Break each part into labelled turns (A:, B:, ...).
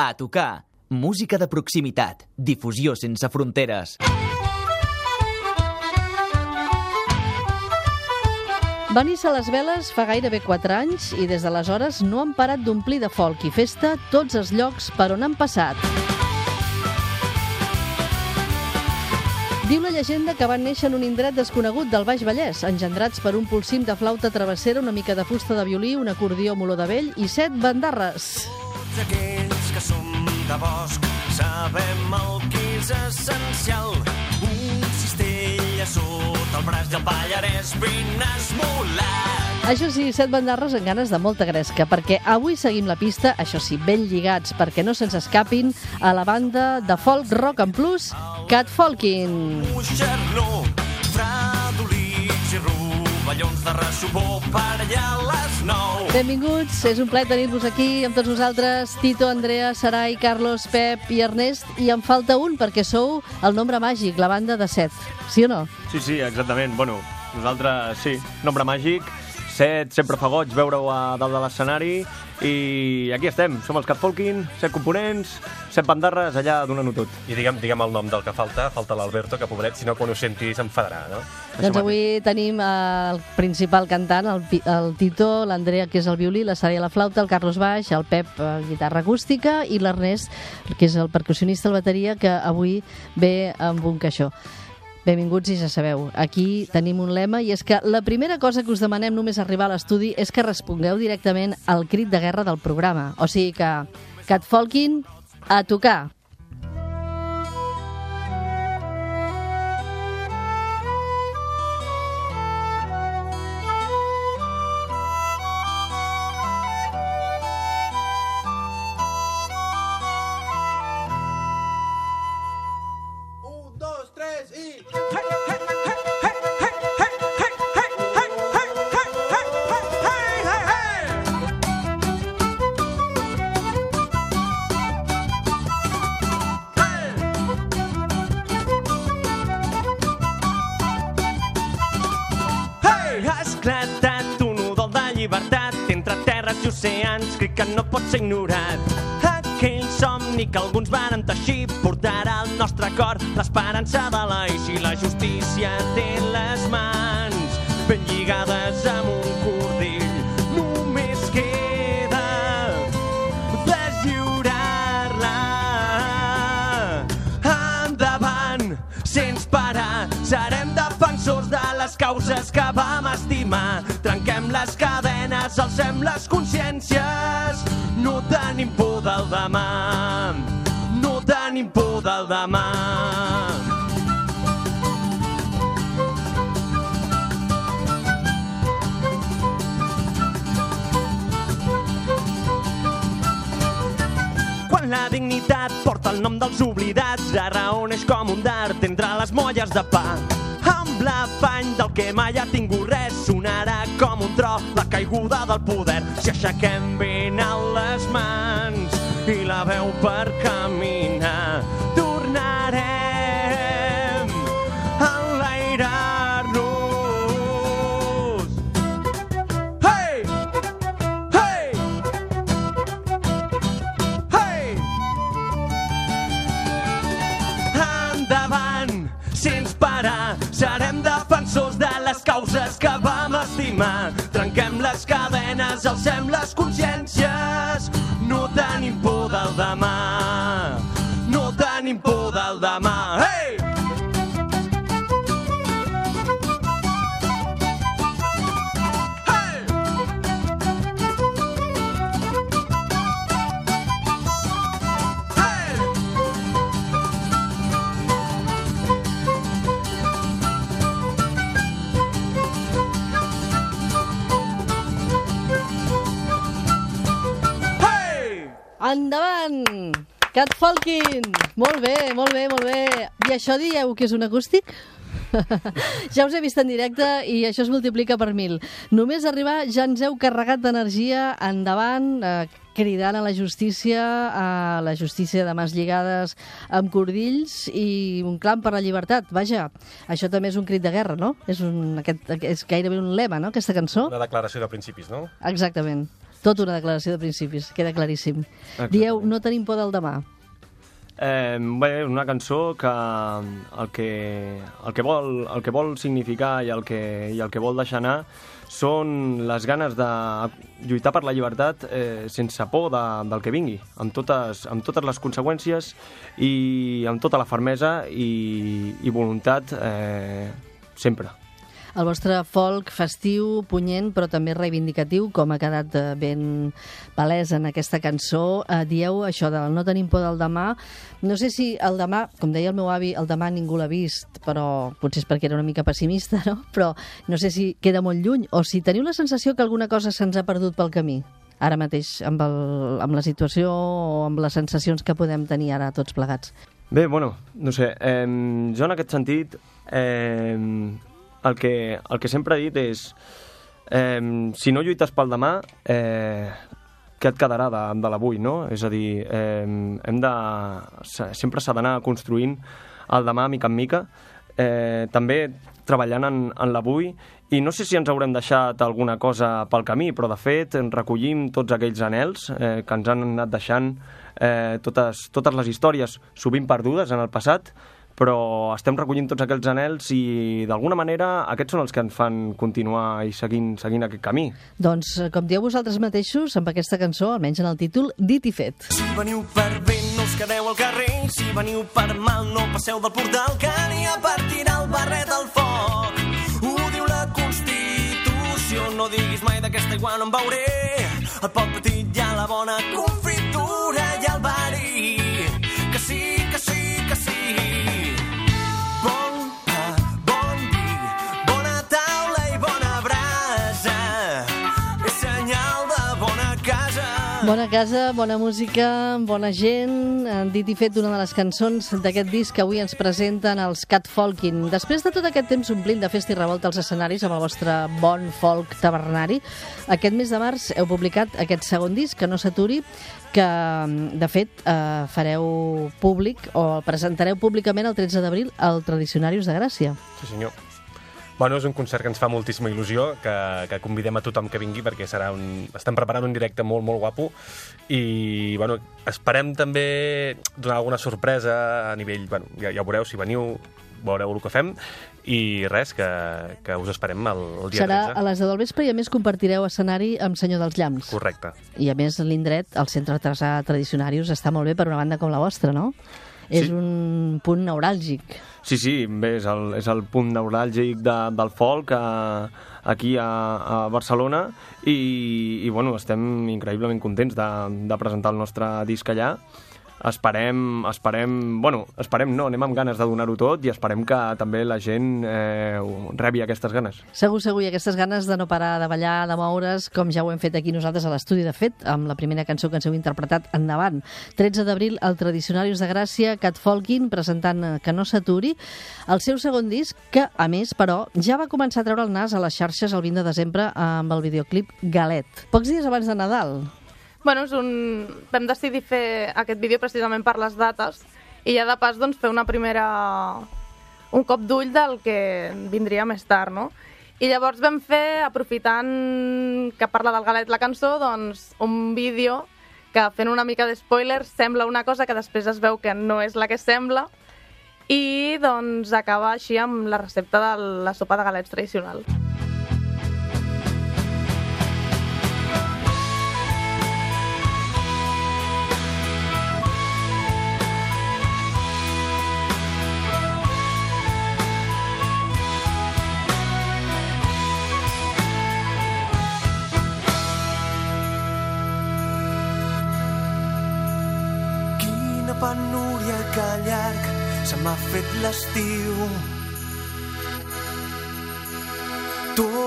A: A tocar. Música de proximitat. Difusió sense fronteres.
B: Va néixer a les veles fa gairebé 4 anys i des d'aleshores no han parat d'omplir de folk i festa tots els llocs per on han passat. Diu la llegenda que van néixer en un indret desconegut del Baix Vallès, engendrats per un pulsim de flauta travessera, una mica de fusta de violí, un acordió moló de vell i set bandarres.
C: Tots que som de bosc sabem el que és essencial. Un cistell a sota el braç i el pallarès ben esmolat.
B: Això sí, set bandarres amb ganes de molta gresca, perquè avui seguim la pista, això sí, ben lligats, perquè no se'ns escapin, a la banda de folk rock en plus, Cat Folkin.
C: Moixernó, fradolits i rovellons de ressupor per allà a les nou.
B: Benvinguts, és un plaer tenir-vos aquí amb tots vosaltres, Tito, Andrea, Sarai, Carlos, Pep i Ernest, i em falta un perquè sou el nombre màgic, la banda de set, sí o no?
D: Sí, sí, exactament. Bueno, nosaltres, sí, nombre màgic, set, sempre fa goig veure-ho a dalt de l'escenari i aquí estem, som els Catfolkin, set components, set bandarres, allà donant-ho tot.
E: I digue'm, digue'm el nom del que falta, falta l'Alberto, que pobret, si no quan ho senti s'enfadarà, no?
B: Doncs avui tenim el principal cantant, el, el Tito, l'Andrea, que és el violí, la Sara i la flauta, el Carlos Baix, el Pep, eh, guitarra acústica, i l'Ernest, que és el percussionista, el bateria, que avui ve amb un caixó. Benvinguts i ja sabeu, aquí tenim un lema i és que la primera cosa que us demanem només arribar a l'estudi és que respongueu directament al crit de guerra del programa. O sigui que, Catfolkin, a tocar.
E: Oceans, crec que no pot ser ignorat. Aquell somni que alguns van teixir portarà al nostre cor l'esperança de la i la justícia té les que vam estimar. Trenquem les cadenes, alcem les consciències. No tenim por del demà. No tenim por del demà. Quan la dignitat porta el nom dels oblidats, la raó neix com un dart entre les molles de pa. L'afany del que mai ha tingut res, sonarà com un tro la caiguda del poder. Si aixequem ben alt les mans i la veu per caminar, tornarem a enlairar-nos.
B: Catfolkin! Molt bé, molt bé, molt bé. I això dieu que és un acústic? ja us he vist en directe i això es multiplica per mil. Només arribar ja ens heu carregat d'energia endavant, eh, cridant a la justícia, a la justícia de mans lligades amb cordills i un clam per la llibertat. Vaja, això també és un crit de guerra, no? És, un, aquest, és gairebé un lema, no?, aquesta cançó.
E: Una declaració de principis, no?
B: Exactament. Tot una declaració de principis, queda claríssim.
E: Exactament.
B: Dieu, no tenim por del demà.
E: Eh, bé, una cançó que el que, el que, vol, el que vol significar i el que, i el que vol deixar anar són les ganes de lluitar per la llibertat eh, sense por de, del que vingui, amb totes, amb totes les conseqüències i amb tota la fermesa i, i voluntat eh, sempre.
B: El vostre folk festiu, punyent, però també reivindicatiu, com ha quedat ben palès en aquesta cançó. Eh, dieu això del no tenim por del demà. No sé si el demà, com deia el meu avi, el demà ningú l'ha vist, però potser és perquè era una mica pessimista, no? Però no sé si queda molt lluny o si teniu la sensació que alguna cosa se'ns ha perdut pel camí ara mateix amb, el, amb la situació o amb les sensacions que podem tenir ara tots plegats.
E: Bé, bueno, no sé, eh, jo en aquest sentit eh, el, que, el que sempre he dit és eh, si no lluites pel demà, eh, què et quedarà de, de l'avui, no? És a dir, eh, hem de, se- sempre s'ha d'anar construint el demà mica en mica, eh, també treballant en, en l'avui i no sé si ens haurem deixat alguna cosa pel camí, però de fet recollim tots aquells anels eh, que ens han anat deixant eh, totes, totes les històries, sovint perdudes en el passat, però estem recollint tots aquells anels i d'alguna manera aquests són els que ens fan continuar i seguint, seguint aquest camí.
B: Doncs, eh, com dieu vosaltres mateixos, amb aquesta cançó, almenys en el títol, dit i fet.
F: Si veniu per bé, no us quedeu al carrer. Si veniu per mal, no passeu del portal, que n'hi ha per tirar el barret al foc. Ho diu la Constitució, no diguis mai d'aquesta aigua no en veuré. El poc petit ha la bona confitura Bona casa,
B: bona música, bona gent. Han dit i fet una de les cançons d'aquest disc que avui ens presenten els Cat Folkin. Després de tot aquest temps omplint de festa i revolta als escenaris amb el vostre bon folk tabernari, aquest mes de març heu publicat aquest segon disc, que no s'aturi, que, de fet, eh, fareu públic o presentareu públicament el 13 d'abril al Tradicionarius de Gràcia.
G: Sí, senyor. Bueno, és un concert que ens fa moltíssima il·lusió, que, que convidem a tothom que vingui perquè serà un... estem preparant un directe molt, molt guapo i, bueno, esperem també donar alguna sorpresa a nivell... Bueno, ja, ja ho veureu, si veniu, veureu el que fem i res, que, que us esperem el, el dia
B: Serà
G: 13.
B: a les 10 del vespre i a més compartireu escenari amb Senyor dels Llamps.
G: Correcte.
B: I a més l'indret, el centre artesà Tradicionarius, està molt bé per una banda com la vostra, no? És
E: Sí.
B: un punt neuràlgic.
E: Sí, sí, bé, és el, és el punt neuràlgic de, del folk a, aquí a, a Barcelona i, i bueno, estem increïblement contents de, de presentar el nostre disc allà. Esperem, esperem, bueno, esperem no, anem amb ganes de donar-ho tot i esperem que també la gent eh, rebi aquestes ganes.
B: Segur, segur, i aquestes ganes de no parar de ballar, de moure's, com ja ho hem fet aquí nosaltres a l'estudi, de fet, amb la primera cançó que ens heu interpretat endavant. 13 d'abril, el Tradicionarius de Gràcia, Cat Folkin, presentant eh, Que no s'aturi, el seu segon disc, que, a més, però, ja va començar a treure el nas a les xarxes el 20 de desembre amb el videoclip Galet. Pocs dies abans de Nadal.
H: Bueno, és un... vam decidir fer aquest vídeo precisament per les dates i ja de pas doncs, fer una primera... un cop d'ull del que vindria més tard, no? I llavors vam fer, aprofitant que parla del galet la cançó, doncs un vídeo que fent una mica de spoiler sembla una cosa que després es veu que no és la que sembla i doncs acaba així amb la recepta de la sopa de galets tradicional.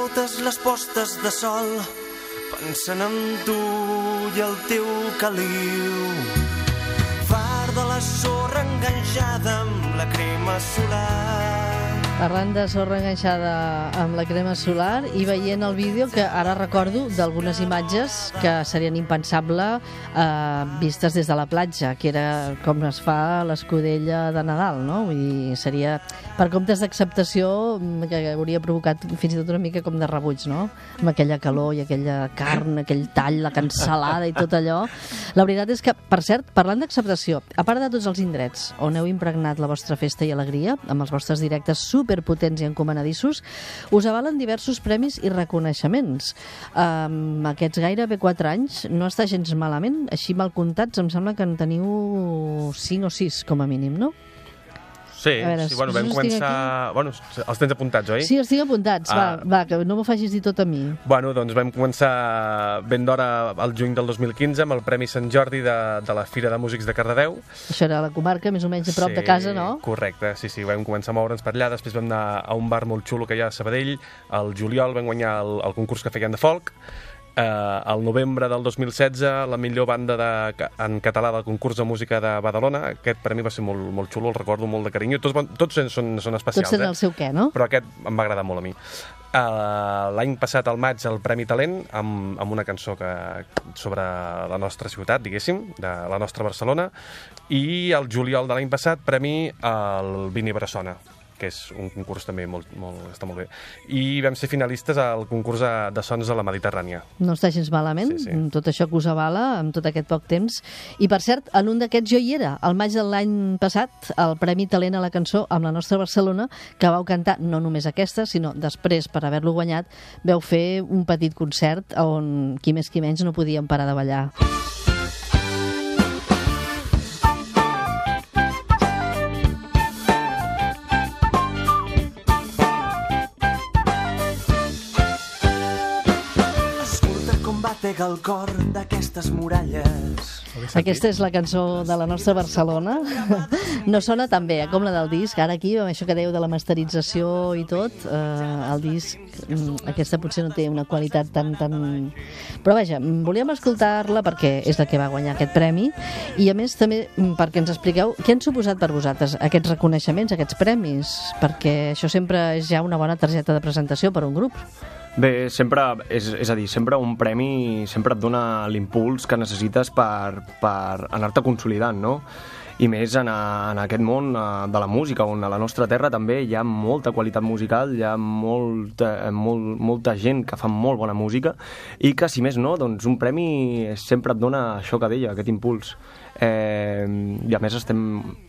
F: Totes les postes de sol pensant en tu i el teu caliu. Far de la sorra enganxada amb la crema solar.
B: Parlant de sorra enganxada amb la crema solar i veient el vídeo que ara recordo d'algunes imatges que serien impensable eh, vistes des de la platja, que era com es fa l'escudella de Nadal, no? Vull dir, seria per comptes d'acceptació mm, que hauria provocat fins i tot una mica com de rebuig, no? Amb aquella calor i aquella carn, aquell tall, la cansalada i tot allò. La veritat és que, per cert, parlant d'acceptació, a part de tots els indrets on heu impregnat la vostra festa i alegria, amb els vostres directes superpotents i encomanadissos, us avalen diversos premis i reconeixements. Um, aquests gairebé 4 anys no està gens malament, així mal comptats em sembla que en teniu 5 o 6 com a mínim, no?
G: Sí,
B: A veure,
G: sí bueno, vam començar... Bueno, els tens apuntats, oi?
B: Sí, els tinc apuntats,
G: Ah.
B: va, va, que no m'ho facis dir tot a mi.
G: Bueno, doncs vam començar ben d'hora al juny del 2015 amb el Premi Sant Jordi de, de la Fira de Músics de Cardedeu.
B: Això era la comarca, més o menys a prop
G: sí,
B: de casa, no?
G: Correcte, sí, sí, vam començar a moure'ns per allà, després vam anar a un bar molt xulo que hi ha a Sabadell, al juliol vam guanyar el, el concurs que feien de folk, eh, al novembre del 2016 la millor banda de, en català del concurs de música de Badalona, aquest per mi va ser molt, molt xulo, el recordo molt de carinyo, tots, tots són, són especials,
B: Tots
G: eh?
B: el seu què, no?
G: però aquest em va agradar molt a mi. Uh, L'any passat, al maig, el Premi Talent, amb, amb una cançó que, sobre la nostra ciutat, diguéssim, de la nostra Barcelona, i el juliol de l'any passat, premi al Vini Bressona, que és un concurs també molt, molt, està molt bé. I vam ser finalistes al concurs de, sons de la Mediterrània.
B: No està gens malament,
G: Sí, sí.
B: tot això que us avala, amb tot aquest poc temps. I, per cert, en un d'aquests jo hi era, al maig de l'any passat, el Premi Talent a la cançó amb la nostra Barcelona, que vau cantar no només aquesta, sinó després, per haver-lo guanyat, veu fer un petit concert on qui més qui menys no podíem parar de ballar.
I: Escolta batega el cor d'aquestes muralles.
B: Aquesta és la cançó de la nostra Barcelona. No sona tan bé eh, com la del disc. Ara aquí, amb això que dèieu de la masterització i tot, eh, el disc, aquesta potser no té una qualitat tan... tan... Però vaja, mm, volíem escoltar-la perquè és la que va guanyar aquest premi i a més també mm, perquè ens expliqueu què han suposat per vosaltres aquests reconeixements, aquests premis, perquè això sempre és ja una bona targeta de presentació per a un grup.
E: Bé, sempre, és, és a dir, sempre un premi sempre et dona l'impuls que necessites per, per anar-te consolidant, no? I més en, a, en aquest món eh, de la música, on a la nostra terra també hi ha molta qualitat musical, hi ha molta, molt, molta gent que fa molt bona música i que, si més no, doncs un premi sempre et dona això que deia, aquest impuls. Eh, I a més estem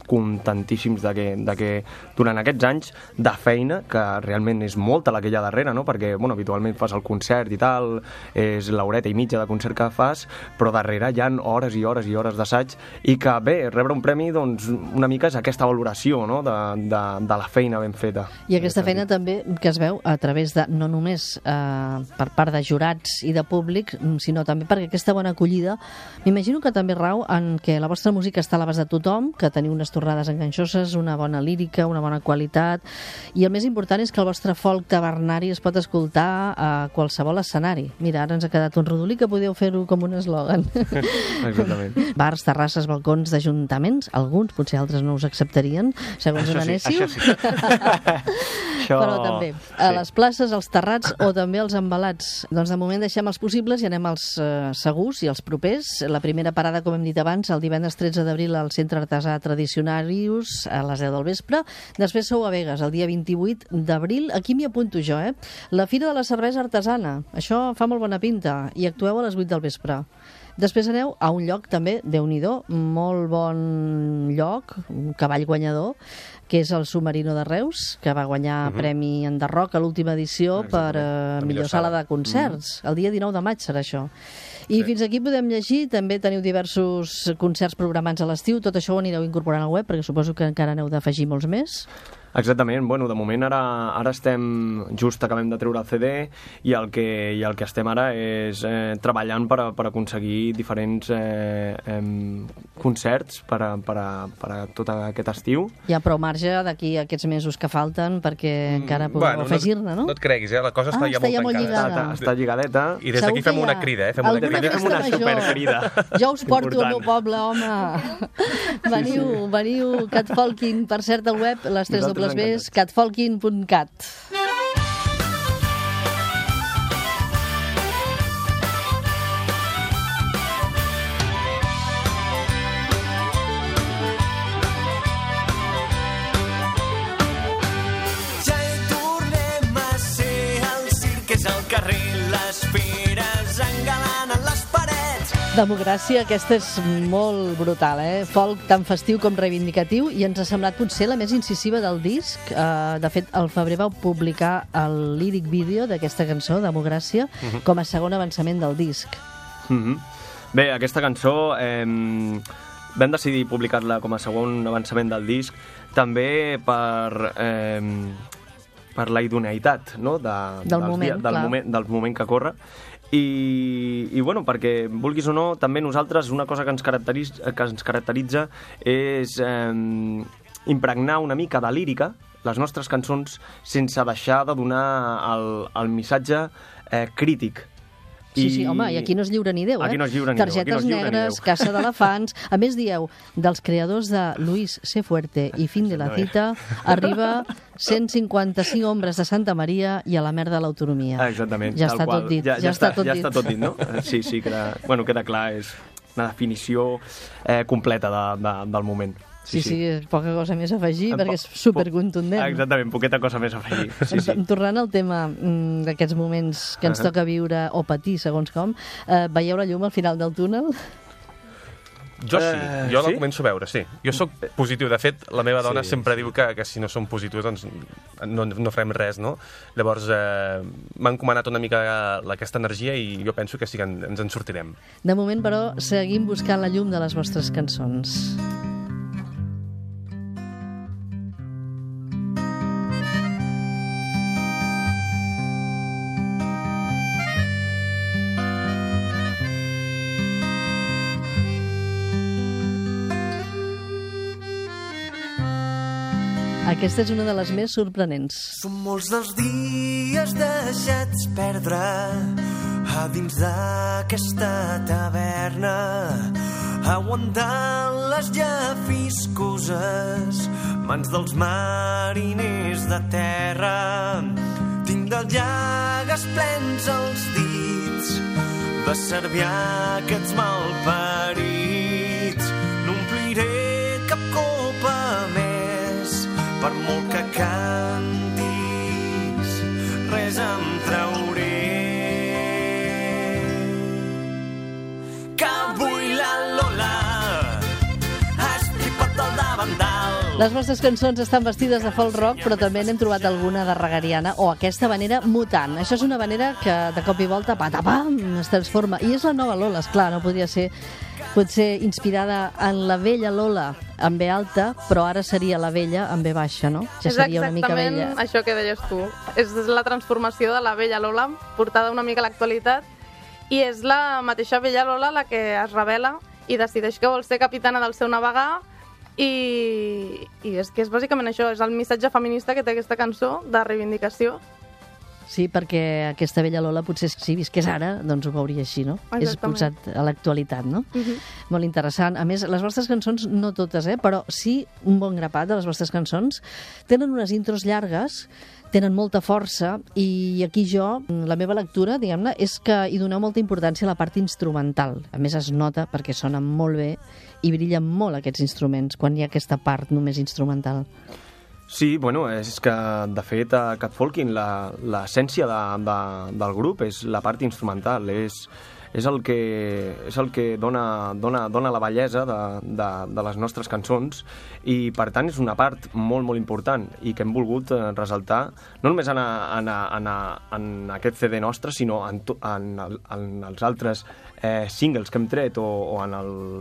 E: contentíssims de que, de que durant aquests anys de feina, que realment és molta la que hi ha darrere, no? perquè bueno, habitualment fas el concert i tal, és l'horeta i mitja de concert que fas, però darrere hi ha hores i hores i hores d'assaig i que bé, rebre un premi doncs, una mica és aquesta valoració no? de, de, de la feina ben feta.
B: I aquesta feina també que es veu a través de, no només eh, per part de jurats i de públic, sinó també perquè aquesta bona acollida, m'imagino que també rau en que la vostra música està a l'abast de tothom, que teniu unes tornades enganxoses, una bona lírica, una bona qualitat, i el més important és que el vostre folk tabernari es pot escoltar a qualsevol escenari. Mira, ara ens ha quedat un rodolí que podeu fer-ho com un eslògan.
E: Exactament.
B: Bars, terrasses, balcons d'ajuntaments, alguns, potser altres no us acceptarien, segons
E: Això
B: un
E: sí, això sí. Això-
B: Però també a
E: sí.
B: les places, als terrats o també als embalats. Doncs de moment deixem els possibles i anem als eh, segurs i als propers. La primera parada, com hem dit abans, el divendres 13 d'abril al Centre Artesà Tradicionarius a les 10 del vespre. Després sou a Vegas, el dia 28 d'abril. Aquí m'hi apunto jo, eh? La Fira de la Cervesa Artesana. Això fa molt bona pinta. I actueu a les 8 del vespre. Després aneu a un lloc també, déu nhi molt bon lloc, un cavall guanyador, que és el Submarino de Reus, que va guanyar Premi Enderroc a l'última edició per
G: Exactament.
B: eh,
G: La
B: millor
G: millor
B: sala de concerts. El dia 19 de maig serà això. I fins aquí podem llegir, també teniu diversos concerts programats a l'estiu, tot això ho anireu incorporant al web, perquè suposo que encara n'heu d'afegir molts més.
E: Exactament, bueno, de moment ara, ara estem, just acabem de treure el CD i el que, i el que estem ara és eh, treballant per, a, per aconseguir diferents eh, em, concerts per a, per, a, per a tot aquest estiu.
B: Hi ha prou marge d'aquí aquests mesos que falten perquè encara podeu
G: Bueno,
B: afegir-ne, no?
G: No et creguis, eh? La cosa
B: Ah,
G: està ja
B: està
G: molt
B: ja molt
G: tancada.
B: lligada.
E: Està, està lligadeta.
G: I des d'aquí fem
B: que
G: una crida, eh? Fem una crida.
E: Fem una supercrida.
B: Jo us porto al meu
E: Important.
B: poble, home. Veniu, veniu, catfolking. Per cert, al web, les 3
E: Nosaltres
B: les
E: encantats.
B: catfolkin.cat. Democràcia, aquesta és molt brutal, eh? Folk tan festiu com reivindicatiu i ens ha semblat potser la més incisiva del disc. Uh, de fet, al febrer vau publicar el líric vídeo d'aquesta cançó, Democràcia, com a segon avançament del disc.
E: Mhm. Bé, aquesta cançó eh, vam decidir publicar-la com a segon avançament del disc també per, eh, per la idoneïtat no? de,
B: Del
E: dels
B: moment,
E: dia- del,
B: clar.
E: moment, del moment que corre i, i bueno, perquè vulguis o no, també nosaltres una cosa que ens caracteritza, que ens caracteritza és eh, impregnar una mica de lírica les nostres cançons sense deixar de donar el, el missatge eh, crític
B: Sí, sí, home, i aquí no es lliura ni Déu, eh?
E: Aquí no es lliura ni Déu, aquí
B: Targetes
E: no
B: negres,
E: Déu.
B: caça d'elefants... A més, dieu, dels creadors de Luis C. Fuerte i Fin de la Cita, arriba 155 ombres de Santa Maria i a la merda de l'autonomia.
E: Ah, exactament.
B: Ja està
E: qual.
B: tot dit.
E: Ja,
B: Ja, està, tot
E: ja
B: dit.
E: està tot dit, no? Sí, sí, queda, bueno, queda clar, és una definició eh, completa de, de, del moment.
B: Sí, sí, és poca cosa més a afegir,
E: En
B: perquè és supercontundent.
E: Ah, Exactament, poqueta cosa més a afegir. Sí, sí.
B: Tor- Tornant al tema mm, d'aquests moments que ens toca viure o patir, segons com, eh, veieu la llum al final del túnel?
G: Jo sí,
E: Eh,
G: jo la
E: sí?
G: començo a veure, sí. Jo sóc positiu. De fet, la meva dona
E: Sí,
G: sempre diu que, que si no som positius doncs no, no farem res, no? Llavors eh, m'ha encomanat una mica la- aquesta energia i jo penso que sí que en- ens en sortirem.
B: De moment, però, seguim buscant la llum de les vostres cançons. Aquesta és una de les més sorprenents.
J: Són molts dels dies deixats perdre a dins d'aquesta taverna aguantant les llafiscoses mans dels mariners de terra tinc de llagues plens els dits de servir aquests malparits no per molt que cantis res em trauré que avui la Lola ha estripat el davantal
B: Les vostres cançons estan vestides de folk rock, però també n'hem trobat alguna de regariana o aquesta vanera mutant. Això és una vanera que de cop i volta, patapam, es transforma. I és la nova Lola, esclar, no podria ser potser inspirada en la vella Lola amb B alta, però ara seria la vella amb B baixa, no? Ja
H: és
B: seria una mica
H: exactament
B: vella.
H: això que deies tu. És la transformació de la vella Lola, portada una mica a l'actualitat, i és la mateixa vella Lola la que es revela i decideix que vol ser capitana del seu navegar i, i és que és bàsicament això, és el missatge feminista que té aquesta cançó de reivindicació.
B: Sí, perquè aquesta vella Lola potser si visqués ara, doncs ho veuria així, no? És
H: Exactament.
B: posat a l'actualitat, no?
H: Uh -huh.
B: Molt interessant. A més, les vostres cançons, no totes, eh, però sí un bon grapat de les vostres cançons, tenen unes intros llargues, tenen molta força, i aquí jo, la meva lectura, diguem-ne, és que hi doneu molta importància a la part instrumental. A més, es nota perquè sonen molt bé i brillen molt aquests instruments quan hi ha aquesta part només instrumental.
E: Sí, bueno, és que, de fet, a Catfolkin la- l'essència de, de, del grup és la part instrumental, és, és el que, és el que dona, dona, dona la bellesa de, de, de les nostres cançons i, per tant, és una part molt, molt important i que hem volgut eh, resaltar no només en, a, en, a, en, a, en aquest CD nostre, sinó en, to, en, el, en els altres eh, singles que hem tret o, o en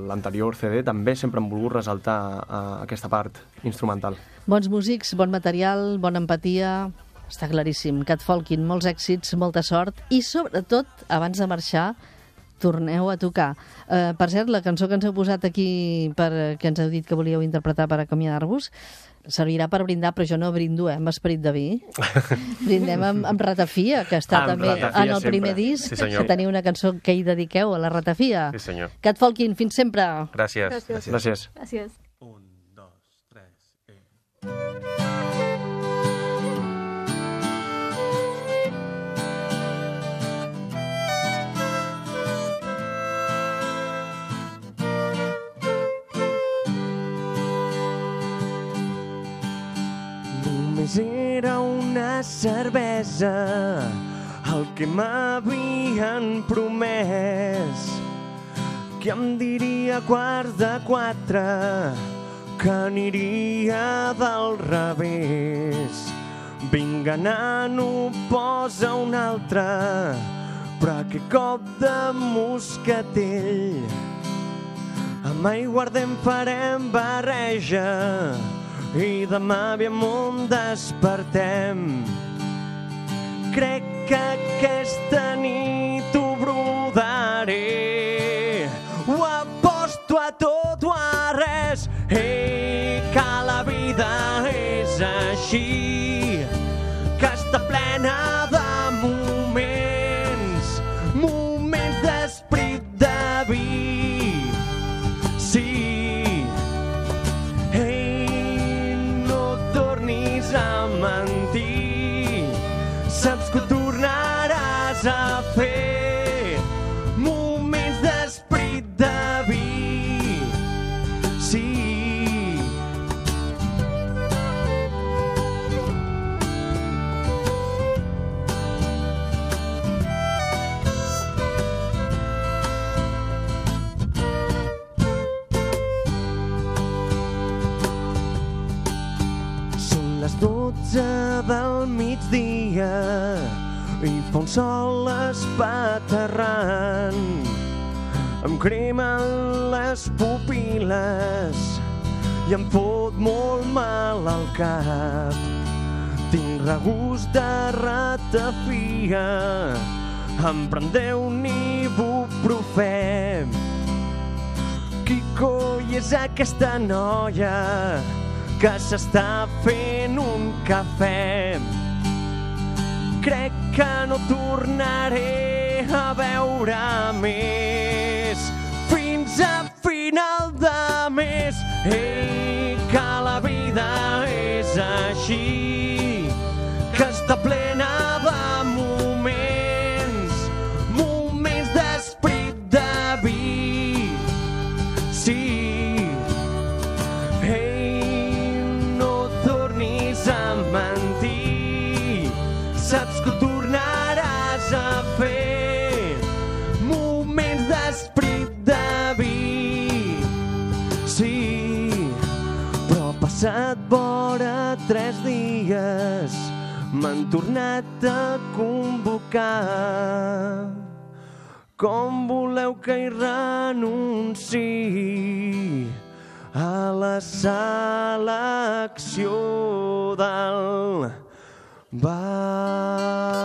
E: l'anterior CD també sempre hem volgut resaltar eh, aquesta part instrumental.
B: Bons músics, bon material, bona empatia... Està claríssim. Cat Folkin, molts èxits, molta sort i, sobretot, abans de marxar, torneu a tocar. Uh, per cert, la cançó que ens heu posat aquí, per, que ens heu dit que volíeu interpretar per acomiadar-vos, servirà per brindar, però jo no brindo, eh, amb esperit de vi. Brindem amb, amb Ratafia, que està
E: Amb
B: també
E: Ratafia
B: en el
E: sempre.
B: primer disc,
G: Sí, senyor.
B: que teniu una cançó que hi dediqueu a la Ratafia.
G: Sí, senyor.
B: Cat Folkin, fins sempre.
G: Gràcies.
H: Gràcies.
E: Gràcies.
K: Gràcies.
E: Només era una cervesa el que m'havien promès que em diria quart de quatre que aniria del revés. Vinga, nano, posa un altre, però que cop de moscatell. Amb aiguardent farem barreja i demà aviam on despertem. Crec que aquesta nit ho brodaré. Ho aposto a tot o a res. Ei, que la vida és així, que està plena a fer. Moments d'esprit de vi. Sí. Són les dotze del migdia i fa un sol les pupil·les i em fot molt mal al cap. Tinc regust de ratafia, em prendré un ibuprofè. Qui coi és aquesta noia que s'està fent un cafè? Crec que no tornaré a veure més fins a de mes. Ei, que la vida és així, que està plena de moments, moments d'esprit de vi. Sí, Ei, no tornis a mentir. Saps que ho passat vora tres dies. M'han tornat a convocar. Com voleu que hi renunciï a la selecció del bar?